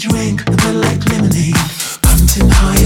drink, a bit like lemonade. Hunting high